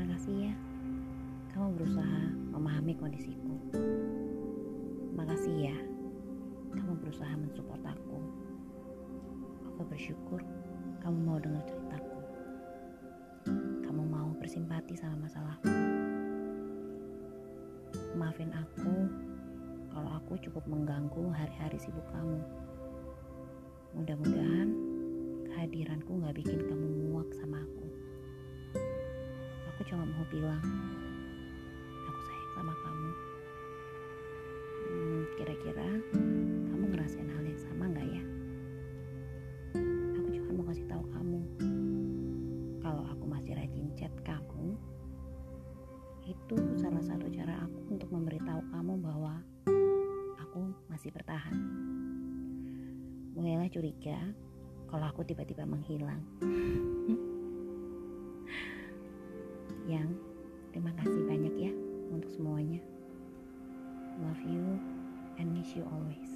Kasih ya, kamu berusaha memahami kondisiku. Makasih ya, kamu berusaha mensupport aku. Aku bersyukur kamu mau dengar ceritaku. Kamu mau bersimpati sama masalahku. Maafin aku kalau aku cukup mengganggu hari-hari sibuk kamu. Mudah-mudahan kehadiranku nggak bikin Aku cuma mau bilang, aku sayang sama kamu. Hmm, kira-kira kamu ngerasain hal yang sama gak ya? Aku cuma mau kasih tahu kamu, kalau aku masih rajin chat kamu, itu salah satu cara aku untuk memberitahu kamu bahwa aku masih bertahan. Mulailah curiga kalau aku tiba-tiba menghilang. Yang terima kasih banyak ya untuk semuanya. Love you and miss you always.